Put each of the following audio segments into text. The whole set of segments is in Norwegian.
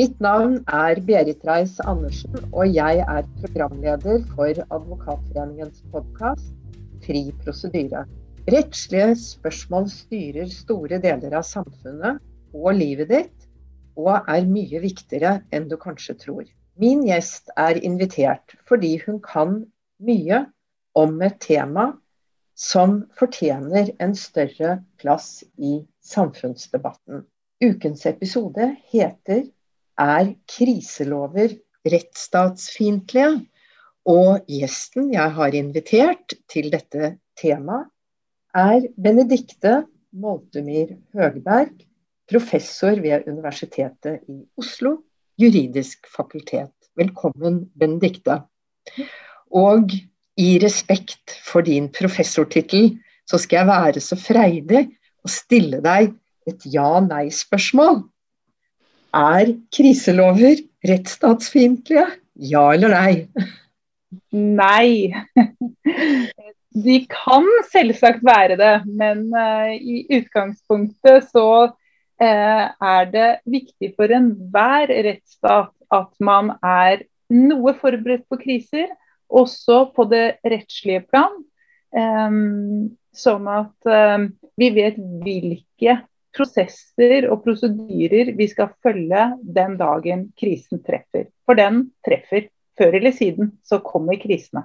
Mitt navn er Berit Reiss-Andersen, og jeg er programleder for Advokatforeningens podkast Fri prosedyre. Rettslige spørsmål styrer store deler av samfunnet og livet ditt, og er mye viktigere enn du kanskje tror. Min gjest er invitert fordi hun kan mye om et tema som fortjener en større plass i samfunnsdebatten. Ukens episode heter 'Er kriselover rettsstatsfiendtlige?' Og gjesten jeg har invitert til dette temaet, er Benedikte Moltemyr Høgberg, professor ved Universitetet i Oslo, juridisk fakultet. Velkommen, Benedikte. Og i respekt for din professortittel, så skal jeg være så freidig å stille deg et ja-nei-spørsmål. Er kriselover rettsstatsfiendtlige? Ja eller nei? Nei. De kan selvsagt være det, men uh, i utgangspunktet så uh, er det viktig for enhver rettsstat at man er noe forberedt på kriser, også på det rettslige plan. Um, sånn at um, vi vet hvilke prosesser og prosedyrer vi skal følge den dagen krisen treffer. For den treffer. Før eller siden så kommer krisene.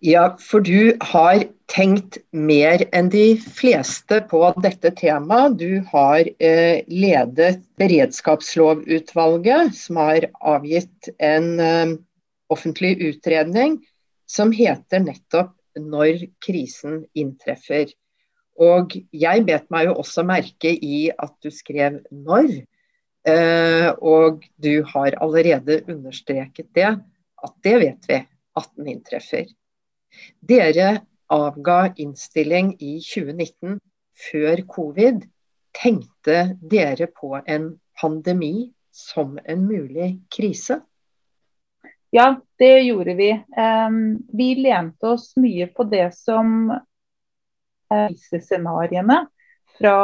Ja, for du har tenkt mer enn de fleste på dette temaet. Du har eh, ledet beredskapslovutvalget, som har avgitt en eh, offentlig utredning som heter nettopp 'Når krisen inntreffer'. Og jeg bet meg jo også merke i at du skrev 'når'. Eh, og du har allerede understreket det, at det vet vi at den inntreffer. Dere avga innstilling i 2019 før covid. Tenkte dere på en pandemi som en mulig krise? Ja, det gjorde vi. Um, vi lente oss mye på det som krisescenarioene fra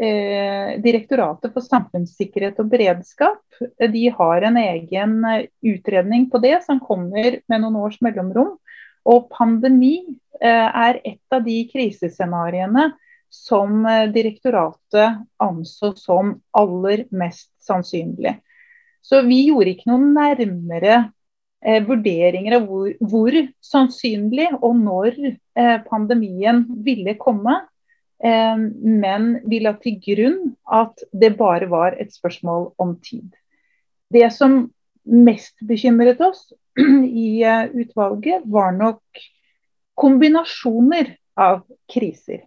eh, Direktoratet for samfunnssikkerhet og beredskap. De har en egen eh, utredning på det som kommer med noen års mellomrom. Og pandemi eh, er et av de krisescenarioene som eh, direktoratet anså som aller mest sannsynlig. Så vi gjorde ikke noen nærmere eh, vurderinger av hvor, hvor, sannsynlig og når eh, pandemien ville komme. Eh, men vi la til grunn at det bare var et spørsmål om tid. Det som mest bekymret oss i eh, utvalget, var nok kombinasjoner av kriser.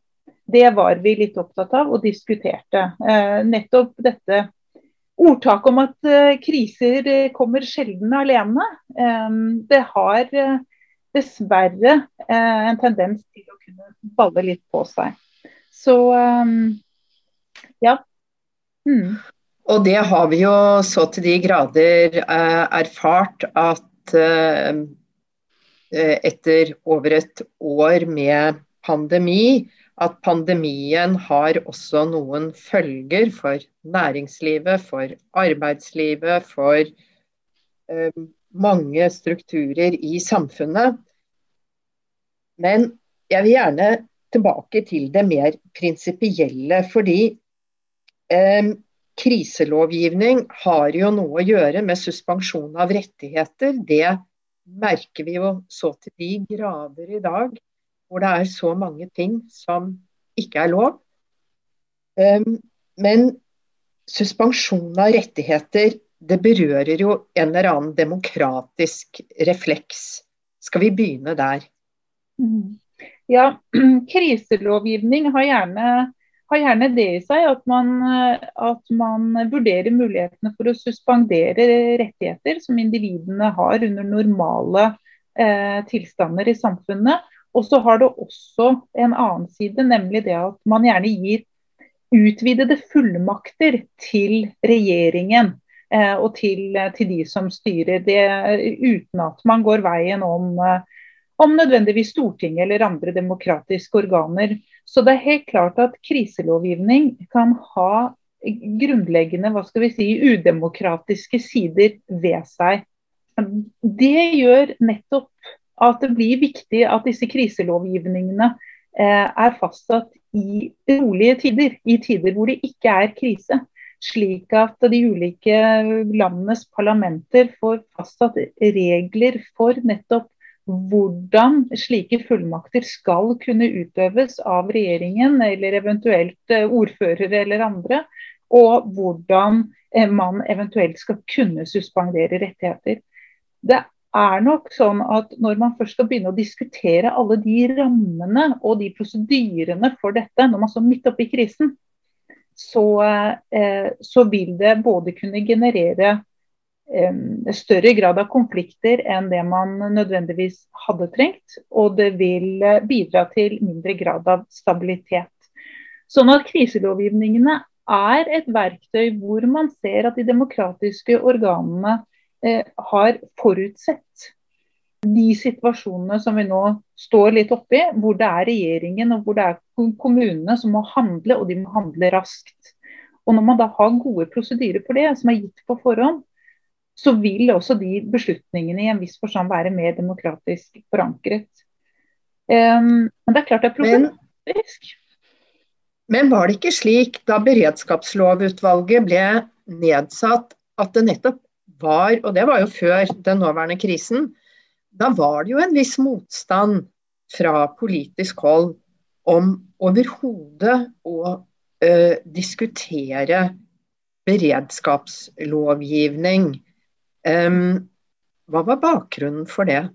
Det var vi litt opptatt av og diskuterte. Eh, nettopp dette ordtak om at uh, kriser eh, kommer sjelden alene. Um, det har uh, dessverre en tendens til å kunne balle litt på seg. Så um, ja. Mm. Og det har vi jo så til de grader erfart at etter over et år med pandemi, at pandemien har også noen følger for næringslivet, for arbeidslivet, for eh, mange strukturer i samfunnet. Men jeg vil gjerne tilbake til det mer prinsipielle. Fordi eh, kriselovgivning har jo noe å gjøre med suspensjon av rettigheter. Det merker vi jo så til de grader i dag hvor det er så mange ting som ikke er lov. Um, men suspensjon av rettigheter, det berører jo en eller annen demokratisk refleks. Skal vi begynne der? Mm. Ja, kriselovgivning har gjerne, har gjerne, det i seg at man, at man, vurderer mulighetene for å suspendere rettigheter som individene har under normale eh, tilstander i samfunnet. Og så har det også en annen side, nemlig det at man gjerne gir utvidede fullmakter til regjeringen eh, og til, til, de som styrer det, uten at man går veien om, eh, om nødvendigvis Stortinget eller andre demokratiske organer. Så det er helt klart at kriselovgivning kan ha grunnleggende hva skal vi si, udemokratiske sider ved seg. Det gjør nettopp at det blir viktig at disse kriselovgivningene eh, er fastsatt i rolige tider, i tider hvor det ikke er krise. Slik at de ulike landenes parlamenter får fastsatt regler for nettopp hvordan slike fullmakter skal kunne utøves av regjeringen eller eventuelt eh, ordførere eller andre. Og hvordan eh, man eventuelt skal kunne suspendere rettigheter. Det er nok sånn at når man først skal begynne å diskutere alle de rammene og de prosedyrene for dette, når man står midt oppe i krisen, så, eh, så, vil det både kunne generere eh, større grad av konflikter enn det man nødvendigvis hadde trengt, og det vil eh, bidra til mindre grad av stabilitet. Sånn at kriselovgivningene er et verktøy hvor man ser at de demokratiske organene har forutsett de situasjonene som vi nå står litt oppi, hvor det er regjeringen og hvor det er kommunene som må handle, og de må handle raskt. Og Når man da har gode prosedyrer for det, som er gitt på forhånd, så vil også de beslutningene i en viss forstand være mer demokratisk forankret. Um, men det er klart det er problematisk. Men, men var det ikke slik da beredskapslovutvalget ble nedsatt, at det nettopp var, og det var jo før den nåværende krisen, da var det jo en viss motstand fra politisk hold om overhodet å ø, diskutere beredskapslovgivning. Um, hva var bakgrunnen for det?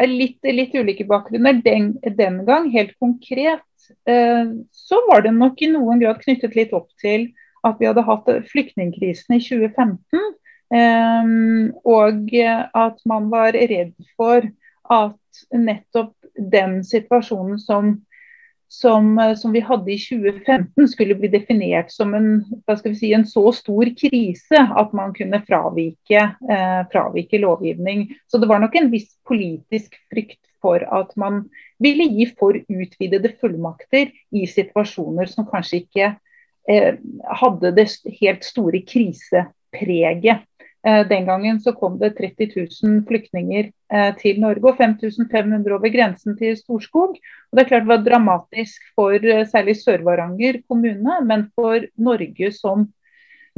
Litt, litt ulike bakgrunner. Den, den, gang, helt konkret, uh, så var det nok i noen grad knyttet litt opp til at vi hadde hatt flyktningkrisen i 2015. Um, og at man var redd for at nettopp den situasjonen som, som, som, vi hadde i 2015 skulle bli definert som en, si, en så stor krise at man kunne fravike, eh, fravike lovgivning. Så det var nok en viss politisk frykt for at man ville gi for utvidede fullmakter i situasjoner som kanskje ikke eh, hadde det helt store krisepreget. Eh, den gangen så kom det 30 000 flyktninger eh, til Norge og 5500 over grensen til Storskog. Og det er klart det var dramatisk for eh, særlig Sør-Varanger kommune, men for Norge som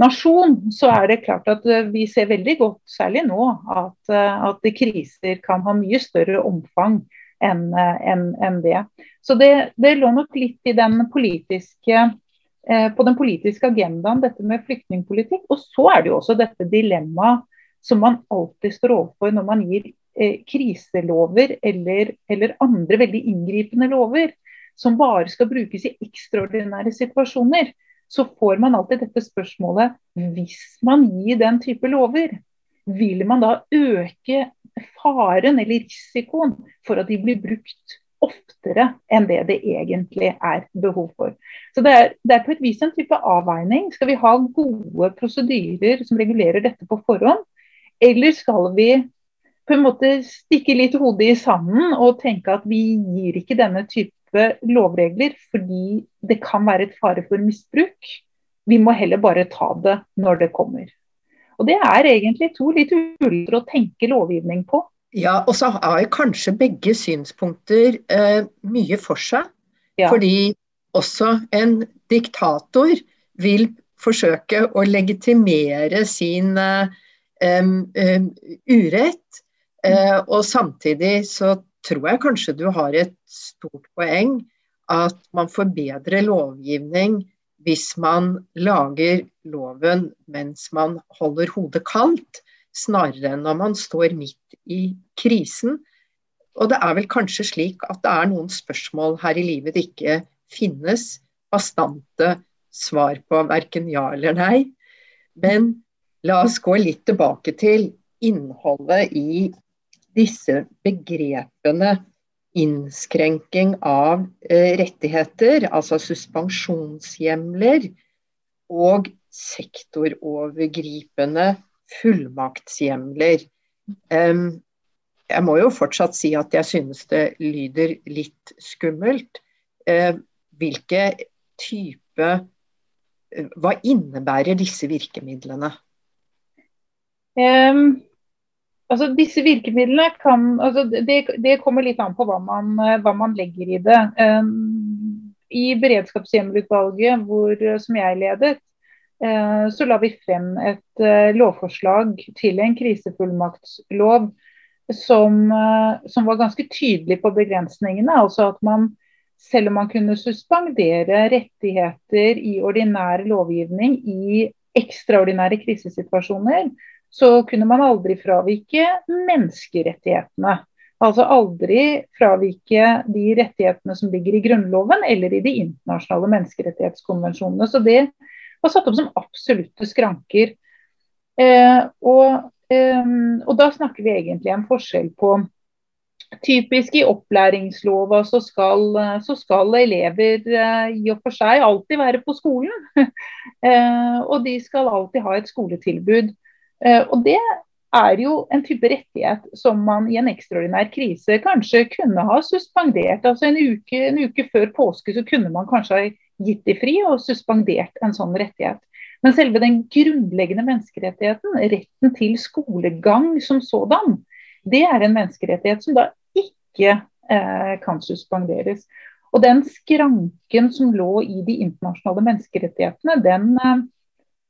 nasjon så er det klart at vi ser veldig godt, særlig nå, at, at kriser kan ha mye større omfang enn en, en det. Så det, det lå nok litt i den politiske på den politiske agendaen, dette med flyktningpolitikk. Og så er det jo også dette dilemmaet som man alltid står overfor når man gir eh, kriselover eller, eller, andre veldig inngripende lover som bare skal brukes i ekstraordinære situasjoner. Så får man alltid dette spørsmålet hvis man gir den type lover, vil man da øke faren eller risikoen for at de blir brukt oftere enn det det egentlig er behov for. Så det er, det er, på et vis en type avveining. Skal vi ha gode prosedyrer som regulerer dette på forhånd, eller skal vi på en måte stikke litt hodet i sanden og tenke at vi gir ikke denne type lovregler fordi det kan være et fare for misbruk. Vi må heller bare ta det når det kommer. Og Det er egentlig to litt ulike å tenke lovgivning på. Ja, og så har kanskje begge synspunkter eh, mye for seg. Ja. Fordi også en diktator vil forsøke å legitimere sin uh, um, urett. Uh, og samtidig så tror jeg kanskje du har et stort poeng at man får bedre lovgivning hvis man lager loven mens man holder hodet kaldt snarere enn når man står midt i krisen. Og det er vel kanskje slik at det er noen spørsmål her i livet det ikke finnes bastante svar på, verken ja eller nei. Men la oss gå litt tilbake til innholdet i disse begrepene innskrenking av eh, rettigheter, altså suspensjonshjemler, og sektorovergripende fullmaktshjemler. Jeg må jo fortsatt si at jeg synes det lyder litt skummelt. Hvilke type hva innebærer disse virkemidlene? Um, altså disse virkemidlene kan altså det, det, kommer litt an på hva man, hva man legger i det. Um, I beredskapshjemmelutvalget, som jeg ledet, så la vi frem et uh, lovforslag til en krisefullmaktslov som, uh, som, var ganske tydelig på begrensningene. altså at man selv om man kunne suspendere rettigheter i ordinær lovgivning i ekstraordinære krisesituasjoner, så kunne man aldri fravike menneskerettighetene. Altså aldri fravike de rettighetene som ligger i Grunnloven eller i de internasjonale menneskerettighetskonvensjonene. Så det var satt opp som absolutte skranker. Eh, og, eh, og, da snakker vi egentlig en forskjell på Typisk i opplæringslova så skal, så skal elever eh, i og for seg alltid være på skolen. Eh, og de skal alltid ha et skoletilbud. Eh, og det er jo en type rettighet som man i en ekstraordinær krise kanskje kunne ha suspendert. Altså en uke, en uke før påske så kunne man kanskje ha gitt de fri og suspendert en sånn rettighet. Men selve den grunnleggende menneskerettigheten, retten til skolegang som sådan, det er en menneskerettighet som da ikke eh, kan suspenderes. Og den skranken som lå i de internasjonale menneskerettighetene, den,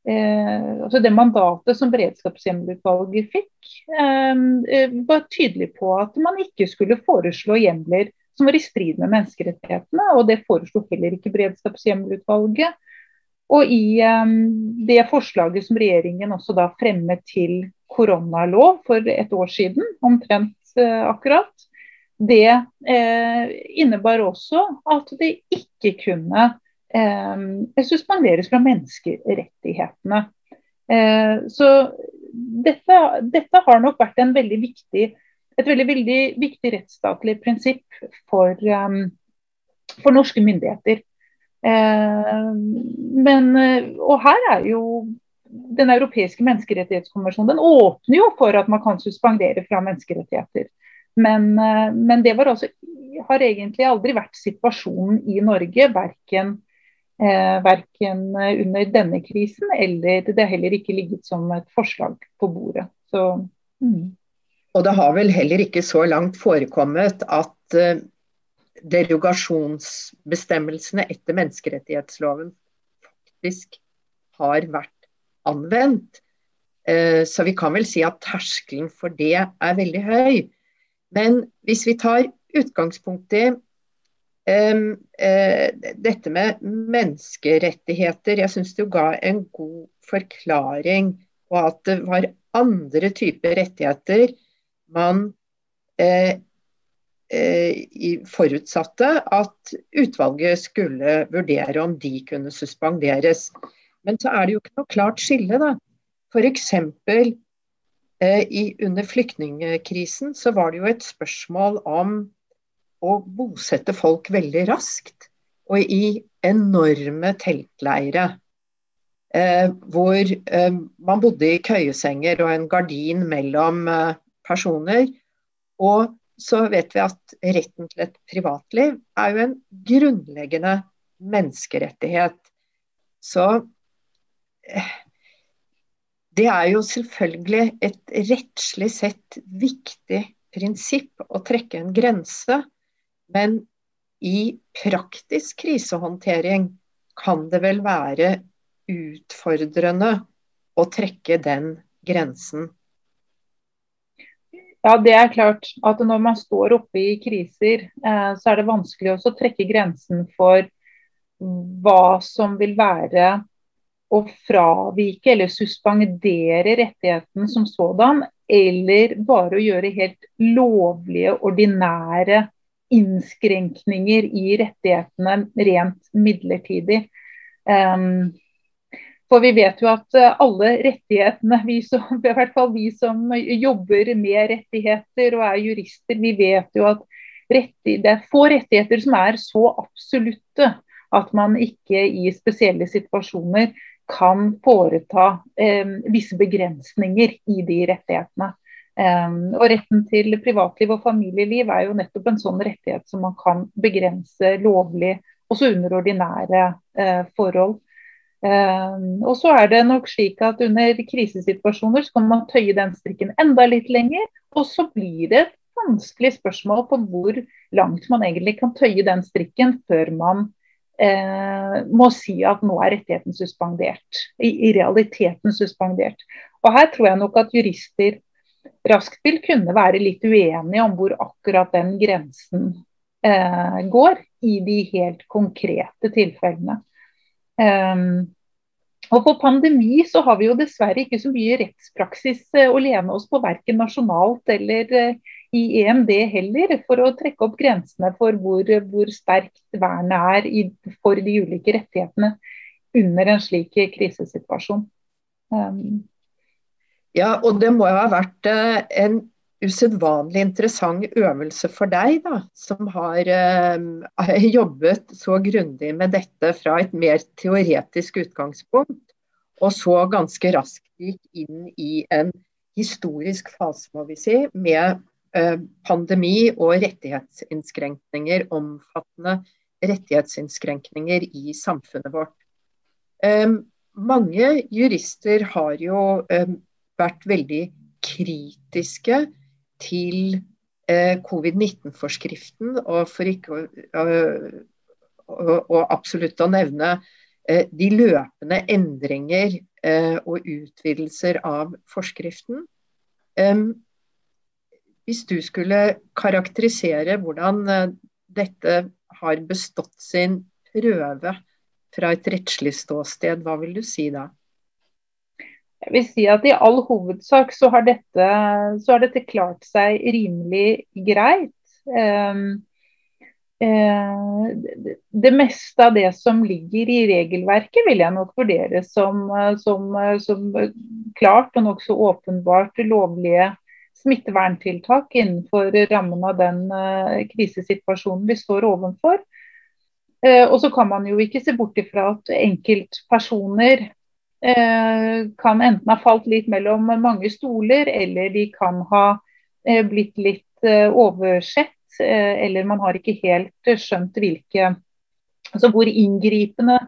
eh, altså det mandatet som beredskapshjemmelutvalget fikk, eh, var tydelig på at man ikke skulle foreslå hjemler som var i strid med menneskerettighetene. Og det foreslo heller ikke beredskapshjemmelutvalget. Og i um, det forslaget som regjeringen også da fremmet til koronalov for et år siden, omtrent uh, akkurat, det uh, innebar også at det ikke kunne uh, suspenderes fra menneskerettighetene. Eh, så dette, dette, har nok vært en veldig viktig, et veldig, veldig viktig rettsstatlig prinsipp for, um, for norske myndigheter. Eh, men, og her er jo Den europeiske menneskerettighetskonvensjonen den åpner jo for at man kan suspendere fra menneskerettigheter. Men, eh, men, det også, har egentlig aldri vært situasjonen i Norge. Verken, eh, verken under denne krisen eller det har heller ikke ligget som et forslag på bordet. Så, mm. Og det har vel heller ikke så langt forekommet at eh, derogasjonsbestemmelsene etter menneskerettighetsloven faktisk har vært anvendt. Eh, så vi kan vel si at terskelen for det er veldig høy. Men hvis vi tar utgangspunkt i um, uh, dette med menneskerettigheter Jeg syns du ga en god forklaring på at det var andre typer rettigheter man eh, eh, forutsatte at utvalget skulle vurdere om de kunne suspenderes. Men så er det jo ikke noe klart skille, da. F.eks. Eh, under flyktningkrisen så var det jo et spørsmål om å bosette folk veldig raskt. Og i enorme teltleire. Eh, hvor eh, man bodde i køyesenger og en gardin mellom eh, personer. Og så vet vi at retten til et privatliv er jo en grunnleggende menneskerettighet. Så eh, det er jo selvfølgelig et rettslig sett viktig prinsipp å trekke en grense. Men i praktisk krisehåndtering kan det vel være utfordrende å trekke den grensen. Ja, det er klart at når man står oppe i kriser, eh, så er det vanskelig også å trekke grensen for hva som vil være å fravike eller suspendere rettigheten som sådan, eller bare å gjøre helt lovlige, ordinære innskrenkninger i rettighetene rent midlertidig. Um, for vi vet jo at eh, alle rettighetene, vi som, i hvert fall vi som jobber med rettigheter og er jurister, vi vet jo at det er få rettigheter som er så absolutte at man ikke i spesielle situasjoner kan foreta eh, visse begrensninger i de rettighetene. Eh, og Retten til privatliv og familieliv er jo nettopp en sånn rettighet som man kan begrense lovlig, også under ordinære eh, forhold. Um, og så er det nok slik at under krisesituasjoner så kan man tøye den strikken enda litt lenger. Og så blir det et vanskelig spørsmål på hvor langt man egentlig kan tøye den strikken før man eh, må si at nå er rettigheten suspendert. I, I, realiteten suspendert. Og her tror jeg nok at jurister raskt vil kunne være litt uenige om hvor akkurat den grensen eh, går i de helt konkrete tilfellene. Um, og For pandemi så har vi jo dessverre ikke så mye rettspraksis eh, å lene oss på, verken nasjonalt eller uh, i EMD heller, for å trekke opp grensene for hvor, hvor sterkt vernet er i, for de ulike rettighetene under en slik krisesituasjon. Um. Ja, og det må jo ha vært uh, en usedvanlig interessant øvelse for deg, da, som har eh, jobbet så grundig med dette fra et mer teoretisk utgangspunkt, og så ganske raskt gikk inn i en historisk fase, må vi si, med eh, pandemi og rettighetsinnskrenkninger, omfattende rettighetsinnskrenkninger i samfunnet vårt. Eh, mange jurister har jo um, vært veldig kritiske til eh, covid-19-forskriften, og for ikke å, å, å, absolutt å nevne eh, de løpende endringer eh, og utvidelser av forskriften. hvis du skulle karakterisere hvordan dette har bestått sin prøve fra et rettslig ståsted, hva vil du si da? Jeg vil si at I all hovedsak så har dette, så har dette klart seg rimelig greit. Um, det meste av det som ligger i regelverket, vil jeg nok vurdere som, som, som klart og nokså åpenbart lovlige smitteverntiltak innenfor rammen av den krisesituasjonen vi står overfor. Og så kan man jo ikke se bort ifra at enkeltpersoner Eh, kan enten ha falt litt mellom mange stoler, eller de kan ha eh, blitt litt eh, oversett. Eller man har ikke helt skjønt hvilke, altså hvor inngripende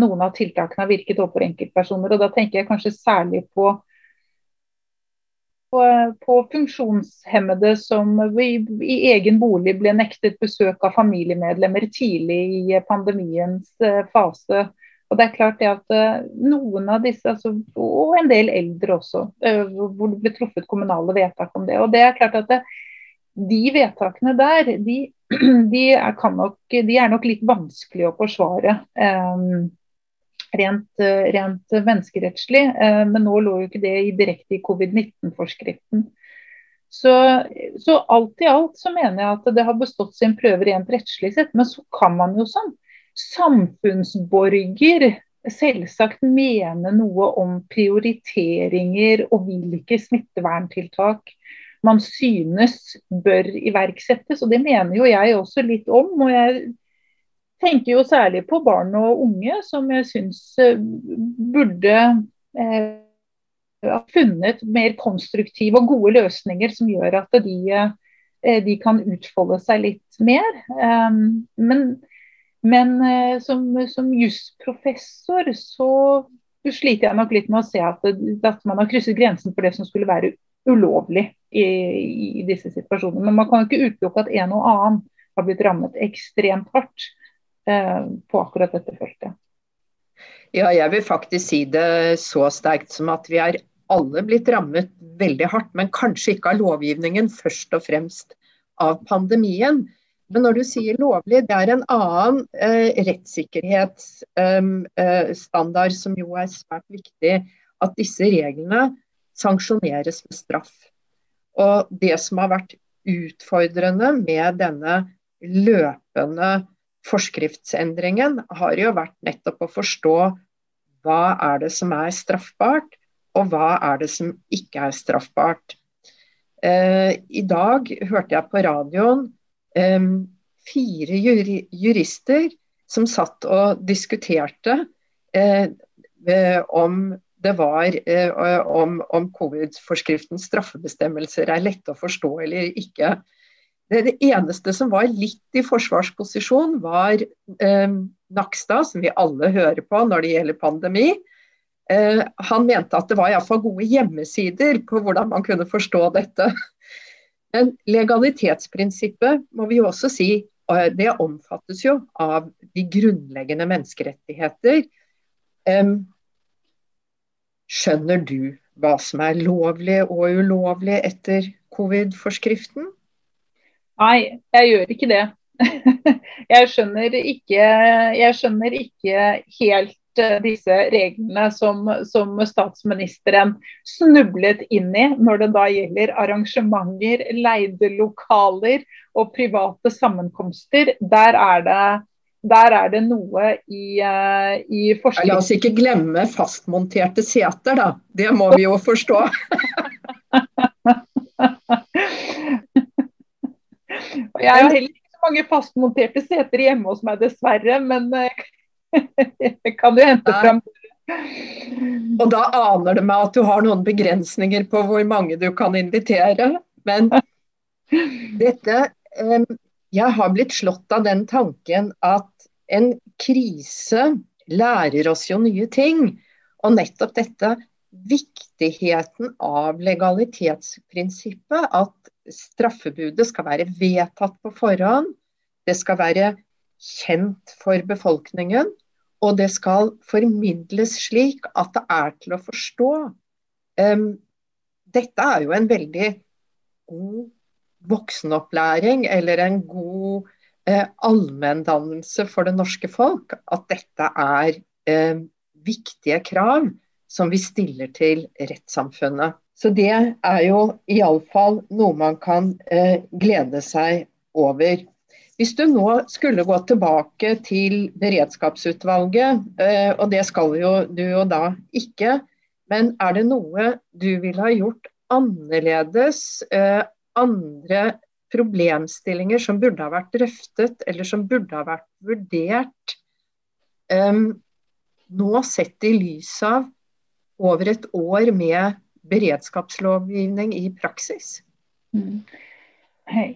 noen av tiltakene har virket overfor enkeltpersoner. og Da tenker jeg kanskje særlig på, på funksjonshemmede som i, i, egen bolig ble nektet besøk av familiemedlemmer tidlig i pandemiens fase. Og det er klart det at uh, noen av disse, altså, og en del eldre også, uh, hvor det ble truffet kommunale vedtak om det. Og det er klart at det, de vedtakene der, de, de, er nok, de, er nok, litt vanskelig å forsvare. Um, rent, rent, menneskerettslig. Men nå lå jo ikke det direkte i covid-19-forskriften. Så, så, alt i alt så mener jeg at det har bestått sin prøve rent rettslig sett. Men så kan man jo sånn samfunnsborger selvsagt mene noe om prioriteringer og hvilke smitteverntiltak man synes bør iverksettes. Og det mener jo jeg også litt om. Og jeg tenker jo særlig på barn og unge, som jeg syns eh, burde eh, funnet mer konstruktive og gode løsninger som gjør at de, eh, de kan utfolde seg litt mer. Um, men men eh, som, som jusprofessor så sliter jeg nok litt med å se at, at, man har krysset grensen for det som skulle være ulovlig i, i disse situasjonene. Men man kan ikke utelukke at en og annen har blitt rammet ekstremt hardt eh, på akkurat dette feltet. Ja, jeg vil faktisk si det så sterkt som at vi er alle blitt rammet veldig hardt, men kanskje ikke av lovgivningen, først og fremst av pandemien. Men når du sier lovlig, det er en annen eh, rettssikkerhetsstandard eh, som jo er svært viktig. At disse reglene sanksjoneres med straff. Og det som har vært utfordrende med denne løpende forskriftsendringen, har jo vært nettopp å forstå hva er det som er straffbart, og hva er det som ikke er straffbart. Eh, I dag hørte jeg på radioen fire jurister som satt og diskuterte uh, om det var uh, om, om covid-forskriftens straffebestemmelser er lette å forstå eller ikke. det eneste som var litt i forsvarsposisjon, var eh, Nakstad, som vi alle hører på når det gjelder pandemi. Eh, han mente at det var iallfall gode hjemmesider på hvordan man kunne forstå dette. Men legalitetsprinsippet må vi jo også si, det omfattes jo av de grunnleggende menneskerettigheter. Eh, skjønner du hva som er lovlig og ulovlig etter covid-forskriften? Nei, jeg gjør ikke det. jeg, skjønner ikke, jeg skjønner ikke helt eh, disse reglene som, som, statsministeren snublet inn i når det da gjelder arrangementer, leide lokaler og private sammenkomster. Der er det, der er det noe i, uh, i forskning. La oss ikke glemme fastmonterte seter, da. Det må vi jo forstå. Jeg har heller ikke så mange fastmonterte seter hjemme hos meg, dessverre. Men eh, kan du hente fram Og da aner det meg at du har noen begrensninger på hvor mange du kan invitere. Men dette Jeg har blitt slått av den tanken at en krise lærer oss jo nye ting. Og nettopp dette viktigheten av legalitetsprinsippet. At straffebudet skal være vedtatt på forhånd. Det skal være kjent for befolkningen. Og det skal formidles slik at det er til å forstå. Um, dette er jo en veldig god voksenopplæring, eller en god eh, allmenndannelse for det norske folk. At dette er eh, viktige krav som vi stiller til rettssamfunnet. Så det er jo iallfall noe man kan eh, glede seg over. Hvis du nå skulle gå tilbake til beredskapsutvalget, eh, og det skal jo du jo da ikke, men er det noe du ville ha gjort annerledes? Eh, andre problemstillinger som burde ha vært drøftet, eller som burde ha vært vurdert, eh, nå sett i lys av over et år med beredskapslovgivning i praksis? Mm.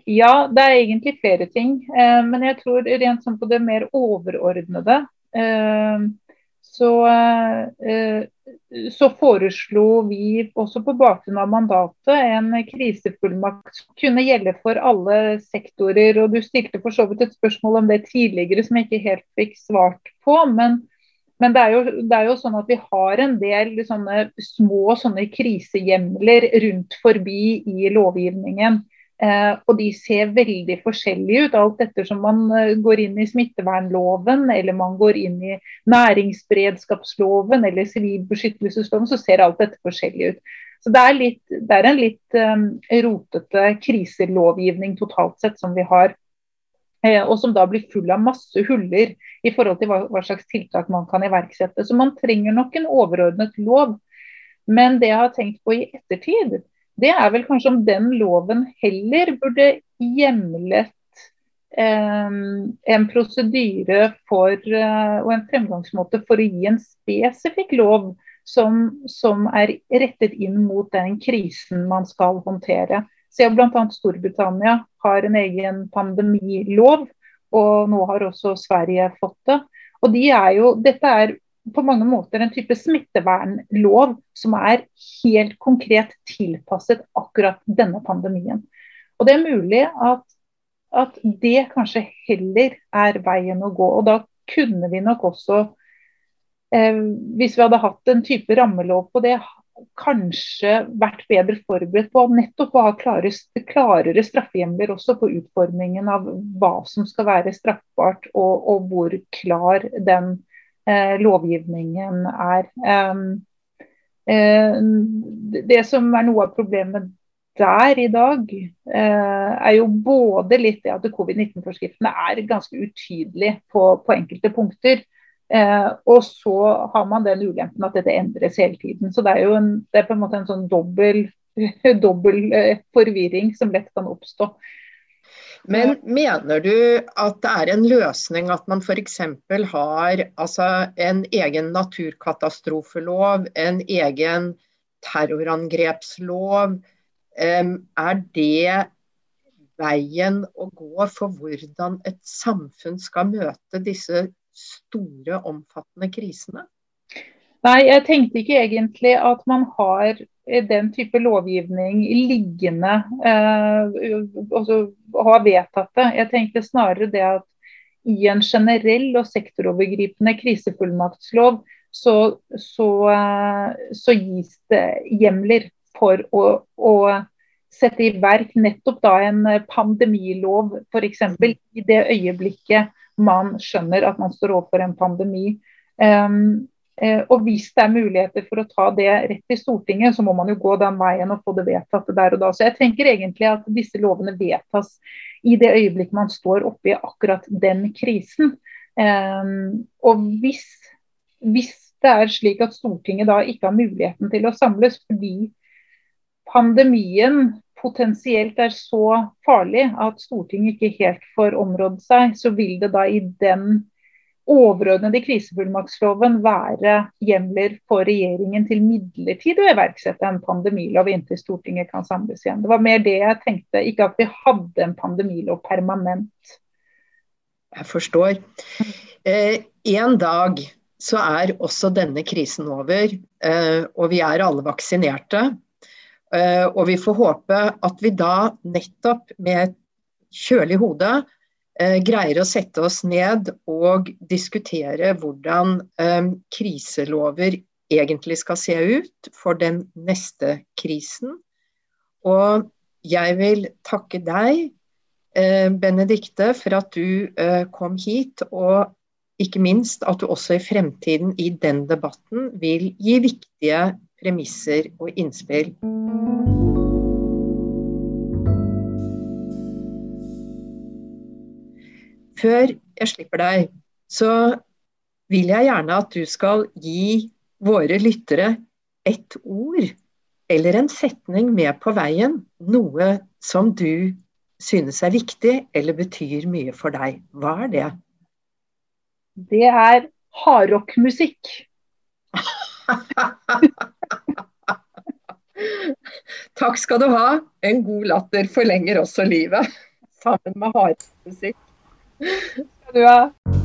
Ja, det er egentlig flere ting. Eh, men jeg tror rent sånn på det mer overordnede eh, så, eh, så, foreslo vi også på bakgrunn av mandatet en krisefullmakt som kunne gjelde for alle sektorer. og Du stilte for så vidt et spørsmål om det tidligere som jeg ikke helt fikk svart på. men men det er, jo, det er, jo, sånn at vi har en del sånne små sånne krisehjemler rundt forbi i lovgivningen. Eh, og de ser veldig forskjellige ut, alt ettersom man eh, går inn i smittevernloven eller man går inn i næringsberedskapsloven eller sivilbeskyttelsesloven, så ser alt dette forskjellig ut. Så det er, litt, det er en litt um, rotete kriselovgivning totalt sett som vi har. Og som da blir full av masse huller i forhold til hva, hva, slags tiltak man kan iverksette. Så man trenger nok en overordnet lov. Men det jeg har tenkt på i ettertid, det er vel kanskje om den loven heller burde hjemlet eh, en prosedyre for, eh, og en fremgangsmåte for å gi en spesifikk lov som, som er rettet inn mot den krisen man skal håndtere. Ser bl.a. Storbritannia har en egen pandemilov, og nå har også Sverige fått det. Og de er jo, Dette er på mange måter en type smittevernlov som er helt konkret tilpasset akkurat denne pandemien. Og Det er mulig at, at det kanskje heller er veien å gå. og Da kunne vi nok også, eh, hvis vi hadde hatt en type rammelov på det, kanskje vært bedre forberedt på nettopp å ha klare, klarere straffehjemler også på utformingen av hva som skal være straffbart, og, og hvor klar den lovgivningen er. Eh, det som er noe av problemet der i dag, eh, er jo både litt det at covid-19-forskriftene er ganske utydelige på, på enkelte punkter. Eh, og så har man den ulempen at dette endres hele tiden. Så det er jo en, det er på en måte en sånn dobbel, dobbel eh, forvirring som lett kan oppstå. Men mener du at det er en løsning at man f.eks. har altså, en egen naturkatastrofelov, en egen terrorangrepslov? Er det veien å gå for hvordan et samfunn skal møte disse store, omfattende krisene? Nei, jeg tenkte ikke egentlig at man har den type lovgivning liggende eh, altså, og har vedtatt det. Jeg tenkte snarere det at i en generell og sektorovergripende krisefullmaktslov så, så, eh, så gis det hjemler for å, å, sette i verk nettopp da en pandemilov, f.eks. i det øyeblikket man skjønner at man står overfor en pandemi. Um, Eh, og hvis det er muligheter for å ta det rett i Stortinget, så må man jo gå den veien og få det vedtatt der og da. Så jeg tenker egentlig at disse lovene vedtas i det øyeblikket man står oppe i akkurat den krisen. Um, og hvis, hvis, det er slik at Stortinget da ikke har muligheten til å samles fordi pandemien potensielt er så farlig at Stortinget ikke helt får område seg, så vil det da i den overordnede krisefullmaktsloven være hjemler for regjeringen til midlertidig å iverksette en pandemilov inntil Stortinget kan samles igjen. Det var mer det jeg tenkte, ikke at vi hadde en pandemilov permanent. Jeg forstår. Eh, en dag så er også denne krisen over, eh, og vi er alle vaksinerte. Eh, og vi får håpe at vi da nettopp med et kjølig hode greier å sette oss ned og diskutere hvordan eh, kriselover egentlig skal se ut for den neste krisen. Og jeg vil takke deg, eh, Benedikte, for at du kom hit, og ikke minst at du også i fremtiden i den debatten vil gi viktige premisser og innspill. Før jeg slipper deg, så vil jeg gjerne at du skal gi våre lyttere ett ord eller en setning med på veien. Noe som du synes er viktig eller betyr mye for deg. Hva er det? Det er hardrockmusikk. Takk skal du ha. En god latter forlenger også livet. Sammen med hardrockmusikk. Skal du ha.